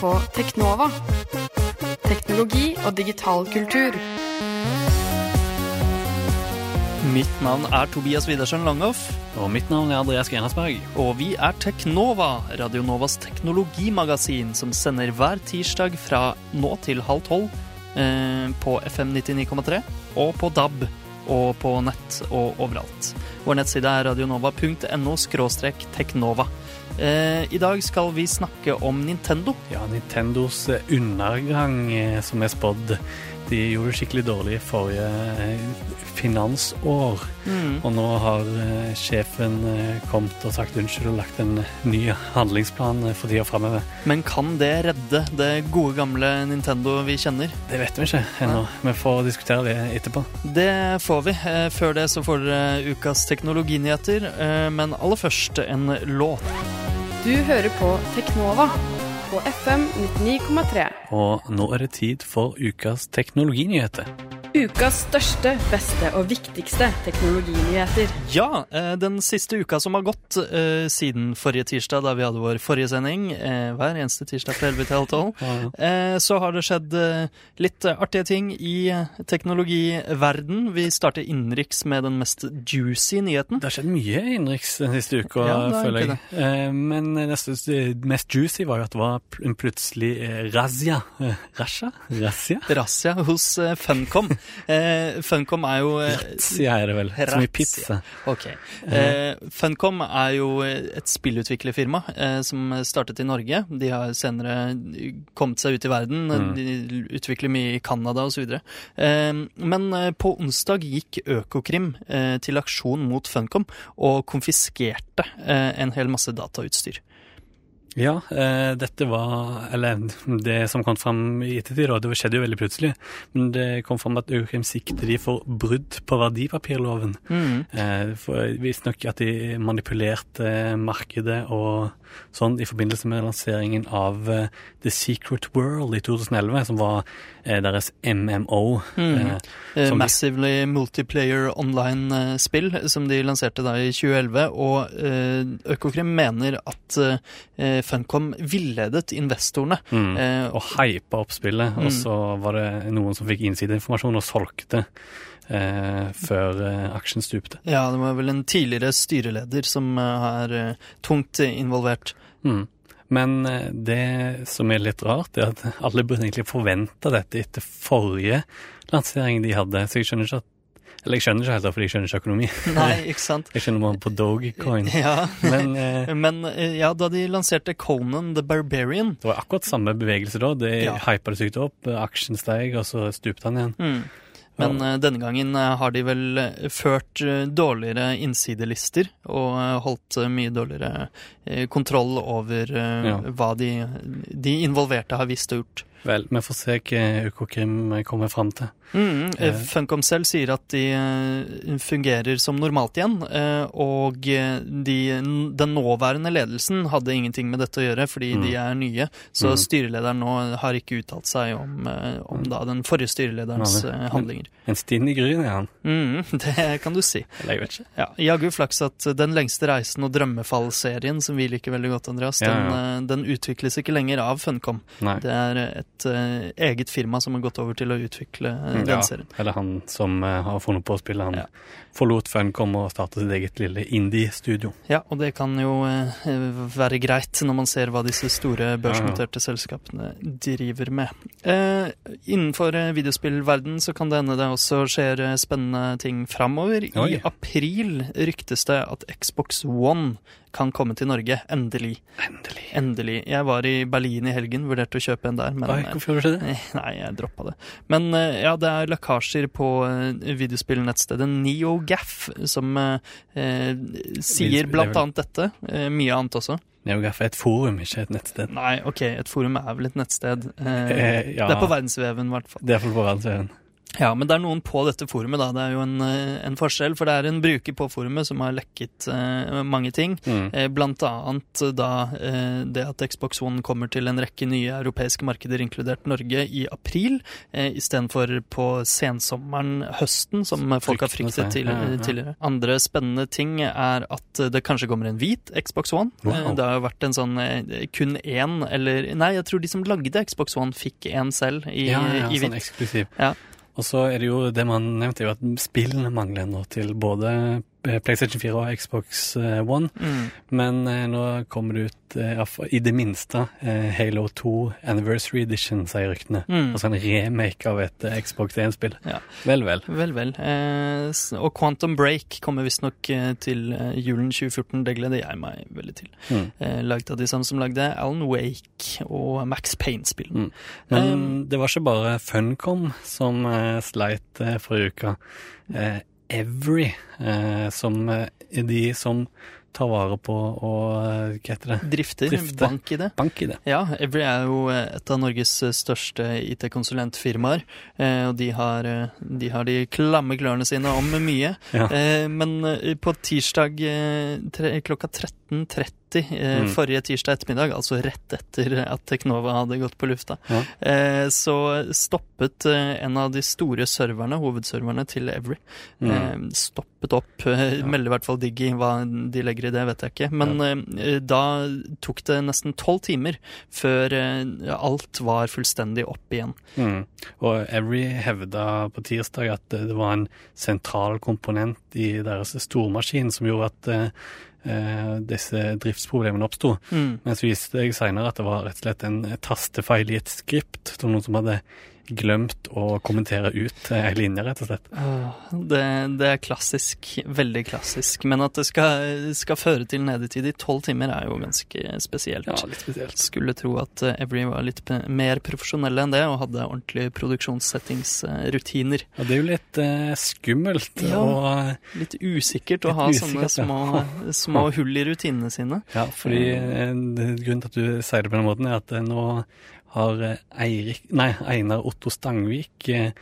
På Teknova. Teknologi og digital kultur. Mitt navn er Tobias Widersen Langhoff, Og mitt navn er Andreas Grenasberg. og vi er Teknova, Radionovas teknologimagasin, som sender hver tirsdag fra nå til halv tolv eh, på FM 99,3 og på DAB og på nett og overalt. Vår nettside er radionova.no teknova. Eh, I dag skal vi snakke om Nintendo. Ja, Nintendos eh, undergang eh, som er spådd. De gjorde det skikkelig dårlig i forrige finansår. finansår. Og nå har sjefen kommet og sagt unnskyld og lagt en ny handlingsplan for tida framover. Men kan det redde det gode gamle Nintendo vi kjenner? Det vet vi ikke ennå. Vi får diskutere det etterpå. Det får vi. Før det så får dere ukas teknologinyheter, men aller først en låt. Du hører på Teknova på FM 99,3. Og nå er det tid for ukas teknologinyheter. Ukas største, beste og viktigste teknologinyheter. Ja, eh, den siste uka som har gått eh, siden forrige tirsdag, da vi hadde vår forrige sending, eh, hver eneste tirsdag fra 11 til halv 12, eh, så har det skjedd litt artige ting i teknologiverden. Vi starter innenriks med den mest juicy nyheten. Det har skjedd mye innenriks den siste uka, Ja, føler jeg. Eh, Men det mest juicy var jo at det var en plutselig razzia. Eh, Rasja? Razzia? Razzia hos Funcom. Eh, Funcom er jo eh, Razzia er det vel, som i pizza. Ok. Eh, Funcom er jo et spillutviklerfirma eh, som startet i Norge. De har senere kommet seg ut i verden. Mm. De utvikler mye i Canada osv. Eh, men eh, på onsdag gikk Økokrim eh, til aksjon mot Funcom og konfiskerte eh, en hel masse datautstyr. Ja, eh, dette var Eller det som kom fram i ettertid, det skjedde jo veldig plutselig. Men det kom fram at Økokrim sikter de for brudd på verdipapirloven. Mm. Eh, Visstnok at de manipulerte markedet og sånn i forbindelse med lanseringen av eh, The Secret World i 2011, som var eh, deres MMO. Mm. eh, Massively de- Multiplayer Online-spill, som de lanserte da i 2011. Og eh, Økokrim mener at eh, Funcom villedet investorene. Mm. Eh, og hypa opp spillet, Mm. og så var det noen som fikk innsideinformasjon og solgte eh, før eh, aksjen stupte. ja, det var vel en tidligere styreleder som eh, er eh, tungt involvert. Mm. Men eh, det som er litt rart, er at alle burde egentlig forvente dette etter forrige lansering de hadde, så jeg skjønner ikke at Eller jeg skjønner ikke helt, for jeg skjønner ikke økonomi. Nei, ikke sant? Jeg skjønner bare på Dogecoin. Ja. Men eh, Men eh, ja, da de lanserte Conan the Barbarian det var akkurat samme bevegelse da. Det Ja. hypa det sykt opp, aksjen steg, og så stupte han igjen. mm. Men ja. denne gangen eh, har de vel eh, ført eh, dårligere innsidelister og eh, holdt eh, mye dårligere eh, kontroll over eh, Ja. hva de, de involverte har visst og gjort. Vel, vi får se hva Økokrim kommer fram til. Mm, eh, Eh. Funcom selv sier at de eh, fungerer som normalt igjen, og de, den nåværende ledelsen hadde ingenting med dette å gjøre, fordi Mm. de er nye. Så Mm. styrelederen nå har ikke uttalt seg om, om da den forrige styrelederens Nei, det- handlinger. En stinn i gryn er han. Mm, det kan du si. Eller jeg vet ikke. Ja, Jaggu flaks at Den lengste reisen og Drømmefall-serien, som vi liker veldig godt, Andreas, Ja, ja. Den, den utvikles ikke lenger av Funcom. Nei. Det er et eh, eget firma som har gått over til å utvikle eh, den Ja, serien. eller han som eh, har funnet på å spille, han Ja. forlot Funcom og startet sitt eget lille indie-studio. Ja, og det kan jo være greit når man ser hva disse store børsnoterte selskapene driver med. Innenfor videospillverden så kan det hende det også skjer spennende ting framover. I april ryktes det at Xbox One kan komme til Norge. Endelig. Endelig. Endelig. Jeg var i Berlin i helgen, vurderte å kjøpe en der, men Oi, hvorfor gjorde du det? Eh, Nei, jeg droppa det. Men eh, ja, det er lekkasjer på eh, videospillnettstedet NeoGaff som eh, sier blant annet dette. mye annet også. NeoGaf er et forum, ikke et nettsted. Nei, ok, et forum er vel et nettsted. Eh, Eh, ja, Det er på verdensveven, i hvert fall. Det er på verdensveven. Ja, men det er noen på dette forumet, da. Det er jo en, eh, en forskjell. For det er en bruker på forumet som har lekket eh, mange ting. Mm. Eh, blant annet da eh, det at Xbox One kommer til en rekke nye europeiske markeder, inkludert Norge, i april. Eh, Istedenfor på sensommeren, høsten, som folk har fryktet til, Ja, ja. tidligere. Andre spennende ting er at det kanskje kommer en hvit Xbox One. Wow. Det har jo vært en sånn kun én, eller Nei, jeg tror de som lagde Xbox One, fikk en selv i, ja, ja, i sånn hvitt. eksklusiv. Ja. Og så er det jo det man nevnte, jo at spillene mangler nå til både PlayStation 4 og Xbox eh, One. Mm. Men eh, nå kommer det ut, eh, i det minste, eh, Halo 2 Anniversary Edition, sier ryktene. Mm. Altså en remake av et eh, Xbox 1-spill. Ja. Vel, vel. Vel, vel. Eh, og Quantum Break kommer visstnok eh, til eh, julen 2014. Det gleder jeg meg veldig til. Mm. Eh, lagd av de samme som lagde Alan Wake og Max Payne-spill. Mm. Men det var ikke bare Funcom som eh, sleit eh, forrige uke. Eh, Every, eh, som eh, er de som tar vare på og eh, Hva heter det? Drifter, Drifte. bank i det. Bank i det. Ja, Every er jo eh, et av Norges eh, største IT-konsulentfirmaer. Eh, og de har, eh, de har de klamme klørne sine om mye. Ja. Eh, men eh, på tirsdag eh, klokka 13.30 eh, Mm. forrige tirsdag ettermiddag, altså rett etter at Teknova hadde gått på lufta, Ja. eh, så stoppet eh, en av de store serverne, hovedserverne til Every, Mm. stoppet opp. Ja. Melder i hvert fall Diggy. Hva de legger i det, vet jeg ikke. Men ja. da tok det nesten tolv timer før alt var fullstendig opp igjen. Mm. Og Every hevda på tirsdag at det det var en sentral komponent i deres stormaskin som gjorde at eh, disse driftsproblemene oppsto. Mm. Men så viste det seg seinere at det var rett og slett en tastefeil i et skript. som noen som hadde glemt å kommentere ut ei linje, rett og slett. Det, det er klassisk. Veldig klassisk. Men at det skal, skal føre til nedetid i tolv timer, er jo ganske spesielt. Ja, litt spesielt. Skulle tro at eh, Every var litt mer profesjonelle enn det, og hadde ordentlige produksjonssettingsrutiner. Ja, det er jo litt eh, skummelt. Ja. Og, eh, Litt usikkert å Litt ha sånne usikkert, ja. små, små hull i rutinene sine. ja, fordi eh, grunnen til at du sier det på den måten, er at eh, nå har eh, Eirik, nei, Einar Otto Stangvik eh,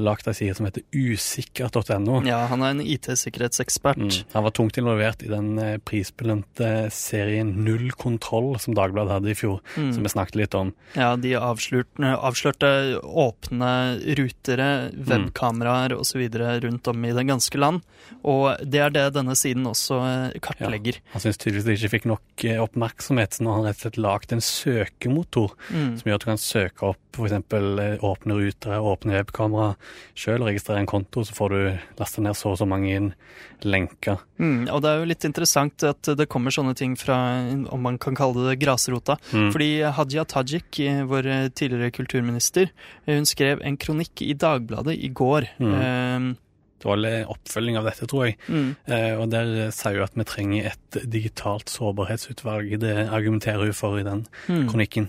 lagd ei side som heter usikker.no. Ja, han er en IT-sikkerhetsekspert. Mm. Han var tungt involvert i den eh, prisbelønte serien Null kontroll som Dagbladet hadde i fjor, Mm. som vi snakket litt om. Ja, de avslørte, avslørte åpne rutere, webkameraer osv. rundt om i det ganske land. Og det er det denne siden også kartlegger. kartlegger. Han syns tydeligvis det ikke fikk nok eh, oppmerksomhet, så nå har han rett og slett lagd en søkemotor Mm. som gjør at du kan søke opp f.eks. åpne rutere, åpne webkamera sjøl, registrere en konto, så får du lasta ned så og så mange lenker. Mm, og det er jo litt interessant at det kommer sånne ting fra, om man kan kalle det grasrota. Mm. Fordi Hadia Tajik, eh, vår tidligere kulturminister, eh, hun skrev en kronikk i Dagbladet i går. Mm. Det dårlig oppfølging av dette, tror jeg. Mm, Eh, og der sier hun at vi trenger et digitalt sårbarhetsutvalg. Det argumenterer hun for i den mm. kronikken.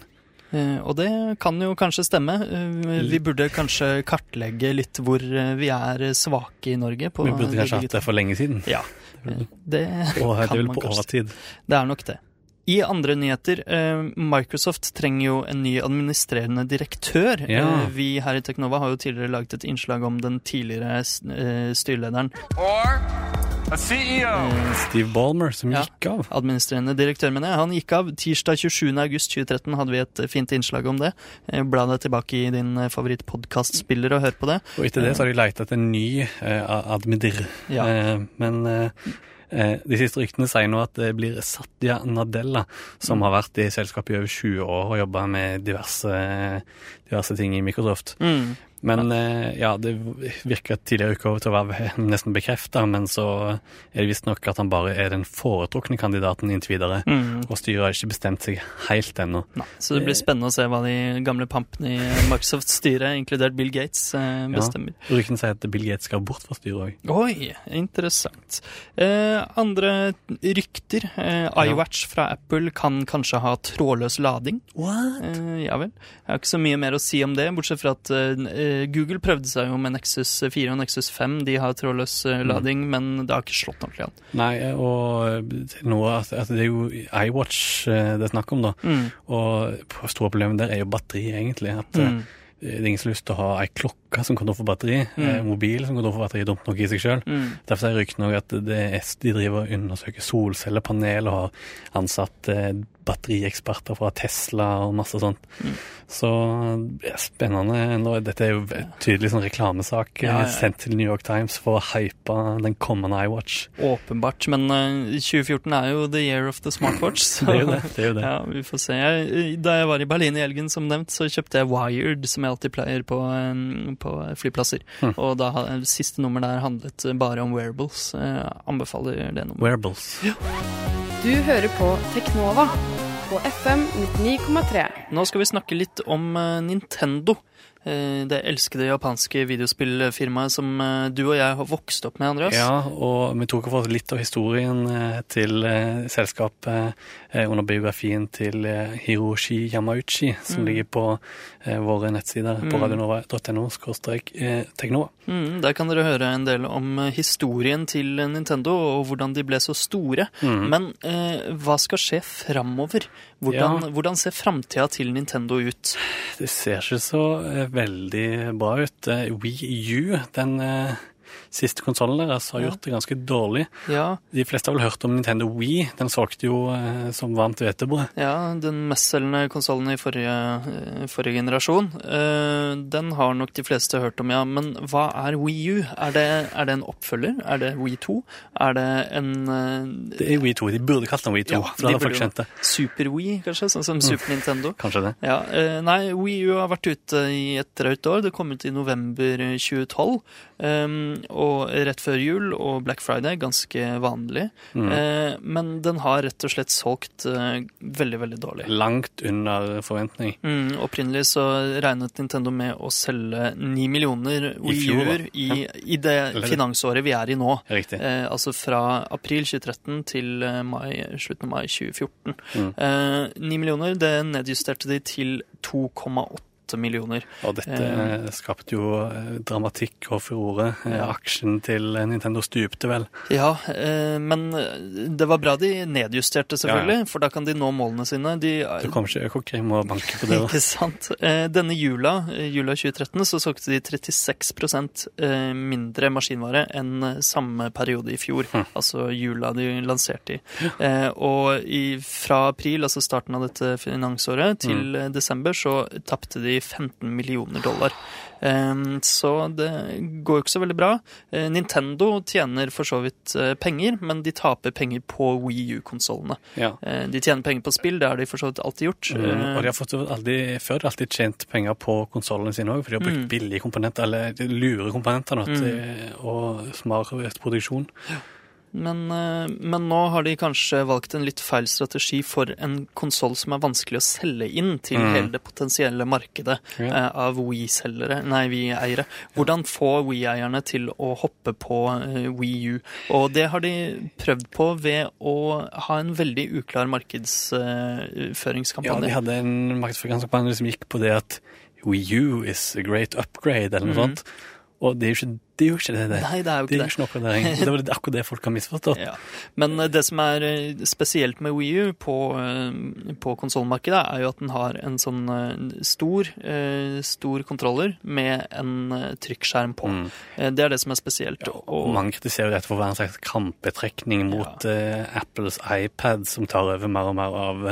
Eh, og det kan jo kanskje stemme. Eh, vi burde kanskje kartlegge litt hvor eh, vi er svake i Norge. På Vi burde det kanskje hatt det for lenge siden. Ja, det Og det kan vel man på kanskje. Det er nok det. I andre nyheter, eh, Microsoft trenger jo en ny administrerende direktør. Ja. Vi her i Teknova har jo tidligere laget et innslag om den tidligere styrelederen. or. Steve Ballmer, som Ja. gikk av. Administrerende direktør, mener jeg. Han gikk av tirsdag 27. august 2013. Hadde vi et eh, fint innslag om det. Eh, Bla deg tilbake i din eh, favorittpodkastspiller og hør på det. Og etter det så har de leita etter en ny eh, admidir. Ja. Eh, men eh, eh, de siste ryktene sier nå at det blir Satya Nadella, som har vært i selskapet i over 20 år og jobba med diverse, diverse ting i Microsoft. Mm. Men eh, ja, det virker tidligere uka til å være nesten bekrefta, men så er det visstnok at han bare er den foretrukne kandidaten inntil videre. Mm. Og styret har ikke bestemt seg helt ennå. Nei, så det blir spennende å se hva de gamle pampene i Microsoft-styret, inkludert Bill Gates, bestemmer. Ja, Ryktene sier at Bill Gates skal bort fra styret òg. Oi, interessant. Eh, andre rykter. Eh, iWatch fra Apple kan kanskje ha trådløs lading. What? Eh, ja vel. Jeg har ikke så mye mer å si om det, bortsett fra at eh, Google prøvde seg jo med Nexus 4 og Nexus 5. De har trådløs lading, lading, men det har ikke slått ordentlig an. Nei, og noe at, at det er jo iWatch eh, det er snakk om, da. Mm. Og store problemet der er jo batteri, egentlig. At eh, Mm. det er ingen som har lyst til å ha ei klokke klokke som går tom for batteri, mm. mobil som går tom for batteri, er dumt nok i seg sjøl. Mm. Derfor er ryktene òg at det er, de driver og undersøker solcellepanel og har ansatt eh, batterieksperter fra Tesla og masse sånt. Mm. Så det er spennende. Nå, dette er jo tydelig sånn reklamesak Ja, ja. eh, sendt til New York Times for å hype den kommende iWatch. Åpenbart. Men eh, 2014 er jo the year of the smartwatch. Så, Det er jo det. det, er jo det. Ja, vi får se. Jeg, da jeg var i Berlin i helgen, som nevnt, så kjøpte jeg Wired, som jeg alltid pleier på, eh, på flyplasser. Mm. Og da siste nummer der handlet bare om wearables. Jeg anbefaler det nummeret. Wearables. Du hører på Teknova på FM 99,3. Nå skal vi snakke litt om eh, Nintendo. Eh, Det elskede japanske videospillfirmaet som eh, du og jeg har vokst opp med, Andreas. Ja, og vi tok for litt av historien eh, til selskapet under biografien til Hiroshi Yamauchi, som Mm. ligger på våre nettsider på Mm. radionova.no eh, teknova. Mm, der kan dere høre en del om historien til Nintendo og hvordan de ble så store. Mm. Men eh, hva skal skje framover? Hvordan, Ja. hvordan ser framtida til Nintendo ut? Det ser ikke så eh, veldig bra ut. Eh, Wii U, den eh, siste konsollen deres, har gjort det ganske dårlig. Ja, De fleste har vel hørt om Nintendo Wii. Den solgte jo eh, som varmt hvetebrød. ja den mestselgende konsollen i forrige, eh, forrige generasjon. eh, den har nok de fleste hørt om, ja. Men hva er Wii U? Er det, er det en oppfølger? Er det Wii 2? Er det en eh, Det er Wii 2. De burde kalt den Wii 2, Ja, for de folk burde jo. det. Super-Wii, kanskje? Sånn som Super Nintendo? Kanskje det. Ja, eh, nei, Wii U har vært ute i et drøyt år. Det kom ut i november 2012. Um, og rett før jul og Black Friday, ganske vanlig. Mm. Eh, men den har rett og slett solgt eh, veldig, veldig dårlig. Langt under forventning. Mm, opprinnelig så regnet Nintendo med å selge ni millioner I Wii fjor, da. U-er i, i det finansåret vi er i nå. Riktig. Eh, altså fra april 2013 til mai, slutten av mai 2014. Mm. Eh, 9 millioner, det nedjusterte de til 2,8 millioner. Og dette Eh. skapte jo eh, dramatikk og furore. Eh, Ja. Aksjen til Nintendo stupte vel. Ja, men det var bra de nedjusterte, selvfølgelig, for da kan de nå målene sine. De, det kommer ikke Økokrim og banker på det. Ikke sant. Denne jula, jula 2013, så solgte de 36 eh, mindre maskinvare enn samme periode i fjor. Hm. Altså jula de lanserte i. Og fra april, altså starten av dette finansåret, til Mm. desember, så tapte de 15 millioner dollar. Eh, Så det går jo ikke så veldig bra. Eh, Nintendo tjener for så vidt eh, penger, men de taper penger på Wii U-konsollene. Ja. Eh, De tjener penger på spill, det har de for så vidt alltid gjort. Mm. Og de har fått aldri, før alltid tjent penger på konsollene sine òg, for de har brukt Mm. billige komponenter, eller lure komponenter, Mm. og smart produksjon. Men, eh, men nå har de kanskje valgt en litt feil strategi for en konsoll som er vanskelig å selge inn til Mm. hele det potensielle markedet Ja. eh, av Wii-eiere. Hvordan få Wii-eierne til å hoppe på eh, Wii U? Og det har de prøvd på ved å ha en veldig uklar markedsføringskampanje. Ja, de hadde en markedsføringskampanje som gikk på det at Wii U is a great upgrade, eller noe mm. sånt. Og det er jo ikke det. gjør ikke det, det. Nei, det er jo ikke det. ikke noe. Det var akkurat det folk har misforstått. Ja. Men eh, det som er eh, spesielt med Wii U på, eh, på konsollmarkedet, er jo at den har en sånn stor, stor kontroller med en trykkskjerm på. Mm. Det er det som er spesielt. Og Og, mange kritiserer dette for å være en slags krampetrekning mot ja. Apples iPad, som tar over mer og mer av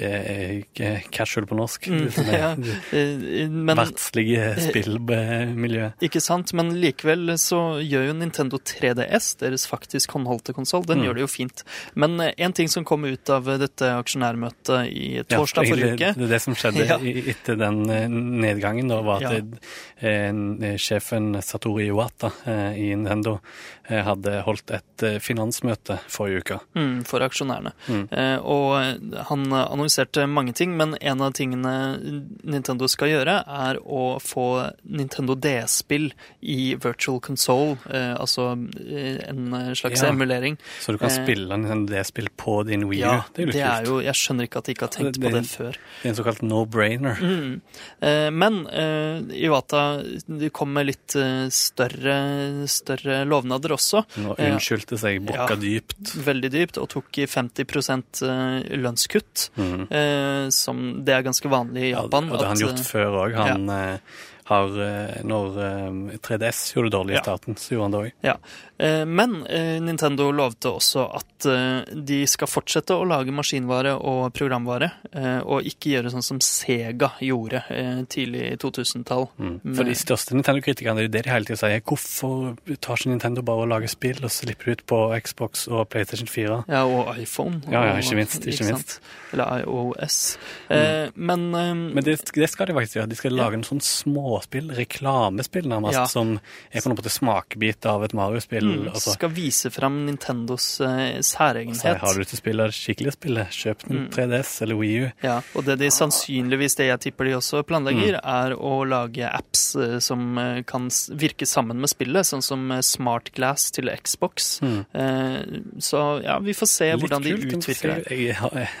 det er ikke casual på norsk. Mm, det ja. det verdslige spillmiljø. ikke sant? Men likevel så gjør jo Nintendo 3DS, deres faktisk håndholdte konsoll, den Mm. gjør det jo fint. Men en ting som kom ut av dette aksjonærmøtet i torsdag Ja, forrige uke Det, det som skjedde Ja. etter den eh, nedgangen, da, var at Ja. eh, sjefen Satori Iwata eh, i Nintendo eh, hadde holdt et eh, finansmøte forrige uke. Mm, for aksjonærene. Mm. Eh, og han annonserte mange ting, men en av tingene Nintendo skal gjøre, er å få Nintendo DS-spill i virtual console, eh, altså eh, en slags Ja. emulering. Så du kan Eh, spille det DS-spill på din Wii U. Ja, det er jo litt kult. jo Jeg skjønner ikke at de ikke har tenkt Det- på det det- før. Det er en såkalt no-brainer. Mm. Eh, men eh, Iwata de kom med litt eh, større, større lovnader også. Nå unnskyldte seg bukka Ja. dypt. Veldig dypt, og tok 50 eh, lønnskutt. mm. Eh, som det er ganske vanlig i Ja, Japan. og det har han gjort eh, før òg. Han, eh, har eh, Når eh, 3DS gjorde det dårlig i Ja. starten, så gjorde han det òg. Ja. Eh, Men eh, Nintendo lovte også at eh, de skal fortsette å lage maskinvare og programvare, eh, og ikke gjøre sånn som Sega gjorde eh, tidlig i 2000-tall. Mm. For de største Nintendo-kritikerne er jo det de hele tida sier. Hvorfor tar ikke Nintendo bare og lager spill og slipper ut på Xbox og PlayStation 4? Ja, og iPhone. Ja, ja, ikke minst, ikke minst. Eller iOS. Mm. men eh, Men det, det skal de faktisk gjøre. De skal lage en sånn småspill, reklamespill nærmest, Ja. som er på en måte smakebit av et Mario-spill. mm, altså. skal vise fram Nintendos Så særegenhet. har du til å spille det skikkelige spillet, kjøp en 3DS eller Wii U. Ja, og det de sannsynligvis, det jeg tipper de også planlegger, Mm. er å lage apps eh, som eh, kan virke sammen med spillet, sånn som Smart Glass til Xbox. Eh, Så ja, vi får se Litt hvordan de kult, utvikler det. Jeg,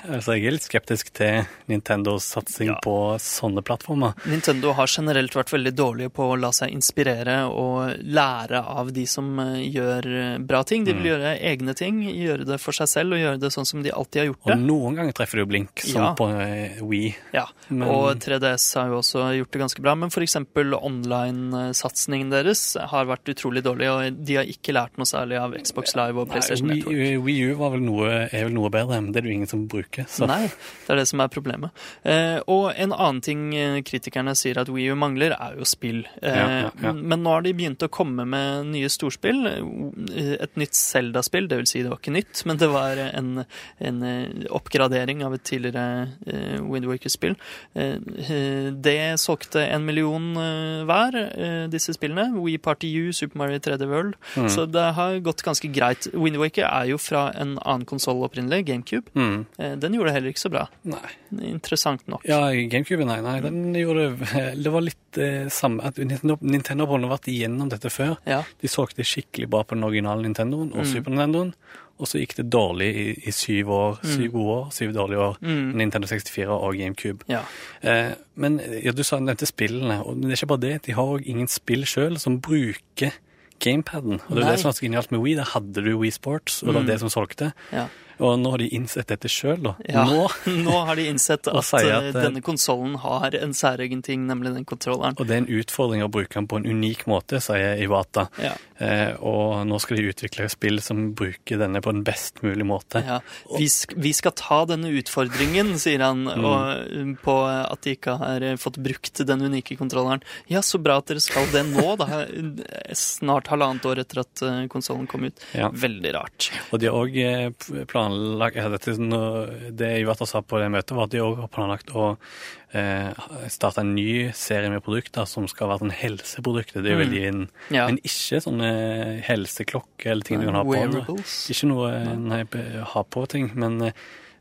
altså, jeg er litt skeptisk til Nintendos satsing Ja. på sånne plattformer. Nintendo har generelt vært veldig dårlige på å la seg inspirere og lære av de som eh, gjør eh, bra ting. De vil Mm. gjøre egne ting, gjøre det for seg selv og gjøre det sånn som de alltid har gjort det. Og noen ganger treffer du blink, som Ja. på We. Wii. Ja, Men- og 3DS har jo også gjort det ganske bra, men eksempel online-satsingen deres har vært utrolig dårlig, og de har ikke lært noe særlig av Xbox Live og PlayStation Nei, Network. Wii, Wii U vel noe, er vel noe bedre, men det er det jo ingen som bruker. Så. Nei, det er det som er problemet. Eh, og en annen ting eh, kritikerne sier at Wii U mangler, er jo spill. Eh, Ja, ja, ja. Men nå har de begynt å komme med nye storspill. Eh, Et nytt Zelda-spill, det vil si det var ikke nytt, men det var en, en eh, oppgradering av et tidligere eh, Wind Waker-spill. Eh, eh, det solgte en million eh, hver, eh, disse spillene. Wii Party U, Super Mario 3D World. Mm. Så det har gått ganske greit. Wind Waker er jo fra en annen konsoll opprinnelig, GameCube. Mm. Eh, Den gjorde det heller ikke så bra. Nei. Interessant nok. Ja, GameCube, nei, nei, den gjorde Det var litt eh, samme at Nintendo, Nintendo har vært igjennom dette før. Ja. De solgte skikkelig bra på den originale Nintendoen og Mm. Super Nintendoen. Og så gikk det dårlig i, i syv år, syv gode år, syv dårlige år. Mm. Nintendo 64 og GameCube. Ja. Eh, men ja, du sa nevnte spillene, og det er ikke bare det. De har òg ingen spill sjøl som bruker gamepaden. Og det er det som er så genialt med Wii. Der hadde du Wii Sports, og det var Mm. det som solgte. Ja. Og nå har de innsett dette sjøl, da. Ja. Nå. Nå har de innsett at, at, eh, eh, denne konsollen har en særegen ting, nemlig den kontrolleren. Og det er en utfordring å bruke den på en unik måte, sier Iwata. Ja. Eh, og nå skal de utvikle spill som bruker denne på den best mulig måte. Ja. Vi, sk vi skal ta denne utfordringen, sier han, Mm. og, um, på at de ikke har eh, fått brukt den unike kontrolleren. Ja, så bra at dere skal det nå, da. Snart halvannet år etter at eh, konsollen kom ut. Veldig rart. Og de har òg planlagt Det Iwata sa på det møtet, var at de òg har planlagt å eh, starte en ny serie med produkter som skal være sånn helseprodukter. Det er jo Mm. veldig inn. Ja. Men ikke sånne helseklokker eller ting du kan ha på. Wearables. Ikke noe nei, ha på-ting, men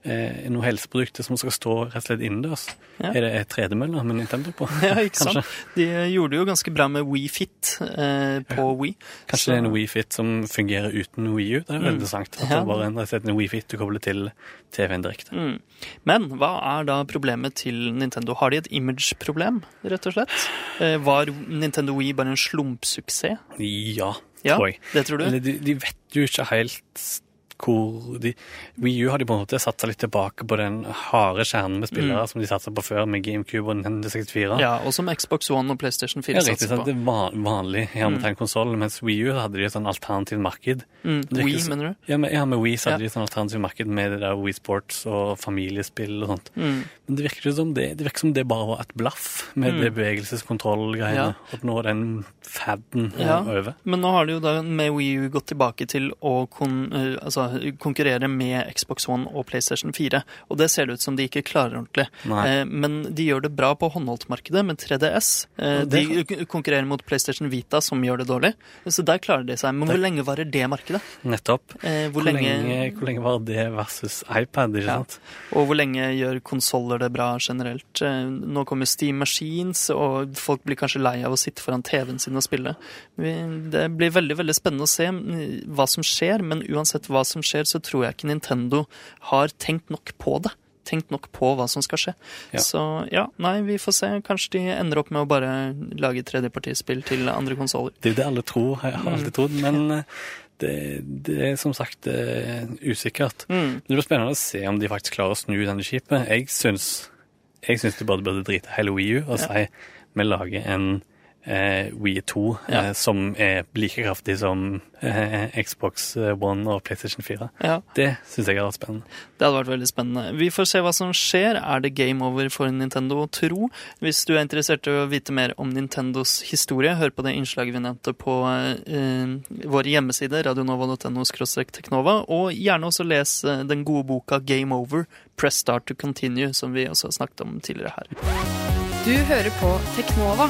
eh, noe helseprodukter som skal stå rett og slett innendørs. Ja. Er det tredemøller med Nintendo på? Ja, ikke sant? De gjorde det jo ganske bra med Wii Fit eh, på Wii. Kanskje det er en Wii Fit som fungerer uten Wii U? Det er jo Mm. interessant. At Ja. det bare er en Wii Fit du kobler til TV-en direkte. Mm. Men hva er da problemet til Nintendo? Har de et image-problem, rett og slett? Eh, var Nintendo Wii bare en slumpsuksess? Ja, Ja, tror jeg. det tror du? Eller de, de vet jo ikke helt hvor de Wii U har de på en måte satsa litt tilbake på den harde kjernen med spillere som de satsa på før, med GameCube og Nintendo 64. Mm. Ja, og som Xbox One og PlayStation 4 Ja, satser på. Det er van- vanlig hermetegnkonsoll, mens Wii U hadde de et sånn alternativt marked. Mm. Wii, så- mener du? Ja, med, ja, med Wii så hadde Ja. de et sånn alternativt marked med det der Wii Sports og familiespill og sånt. Mm. Men det virker som det, det virker som det bare var et blaff med Mm. det bevegelseskontrollgreiene. Og nå er den faden Ja. over. Men nå har de jo da med Wii U gått tilbake til å kon, eh, altså, konkurrere med Xbox One og PlayStation 4, og det ser det ut som de ikke klarer ordentlig. Eh, men de gjør det bra på håndholdtmarkedet med 3DS. Eh, det de konkurrerer mot PlayStation Vita, som gjør det dårlig. Så der klarer de seg. Men hvor lenge varer det markedet? Nettopp. Eh, hvor, Hvor lenge, lenge, hvor lenge var det versus iPad, ikke Ja. Og hvor lenge gjør konsoller det bra generelt? Eh, Nå kommer Steam Machines, og folk blir kanskje lei av å sitte foran TV-en sin og spille. Det blir veldig veldig spennende å se mm, hva som skjer, men uansett hva som skjer, så tror jeg ikke Nintendo har tenkt nok på det. Tenkt nok på hva som skal skje. Ja. Så ja, nei, vi får se. Kanskje de ender opp med å bare lage tredjepartispill til andre konsoller. Det er jo det alle tror, jeg Mm. har alltid trodd. Men eh, det, det er som sagt eh, usikkert. Mm. Det blir spennende å se om de faktisk klarer å snu denne skipet. Jeg syns, jeg syns de bare burde drite hele Wii U og Ja. si vi lager en eh, Wii 2, Ja. eh, som er like kraftig som eh, Xbox One og PlayStation 4. Ja, Det syns jeg hadde vært spennende. det hadde vært veldig spennende. Vi får se hva som skjer. Er det game over for Nintendo, tro? Hvis du er interessert i å vite mer om Nintendos historie, hør på det innslaget vi nevnte på eh, vår hjemmeside, radionova.no teknova, og gjerne også les eh, den gode boka Game Over, Press Start to Continue, som vi også har snakket om tidligere her. Du hører på Teknova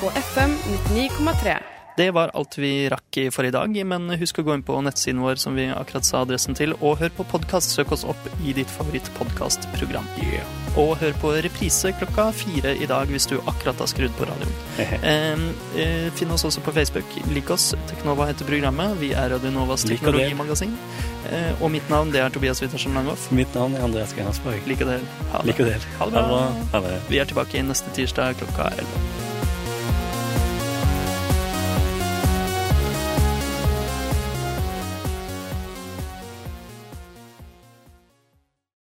på FM 99,3. Det var alt vi rakk i for i dag, men husk å gå inn på nettsiden vår, som vi akkurat sa adressen til, og hør på podkast. Søk oss opp i ditt favorittpodkastprogram. Og hør på reprise klokka fire i dag hvis du akkurat har skrudd på radioen. Eh, eh, Finn oss også på Facebook. Lik oss. Teknova heter programmet. Vi er Radionovas teknologimagasin. Eh, og mitt navn det er Tobias Wittersen Langhoff. Mitt navn er Andreas Grenasborg. Like del. Ha det. Like del. Ha det bra. Ha det. Vi er tilbake neste tirsdag klokka 11.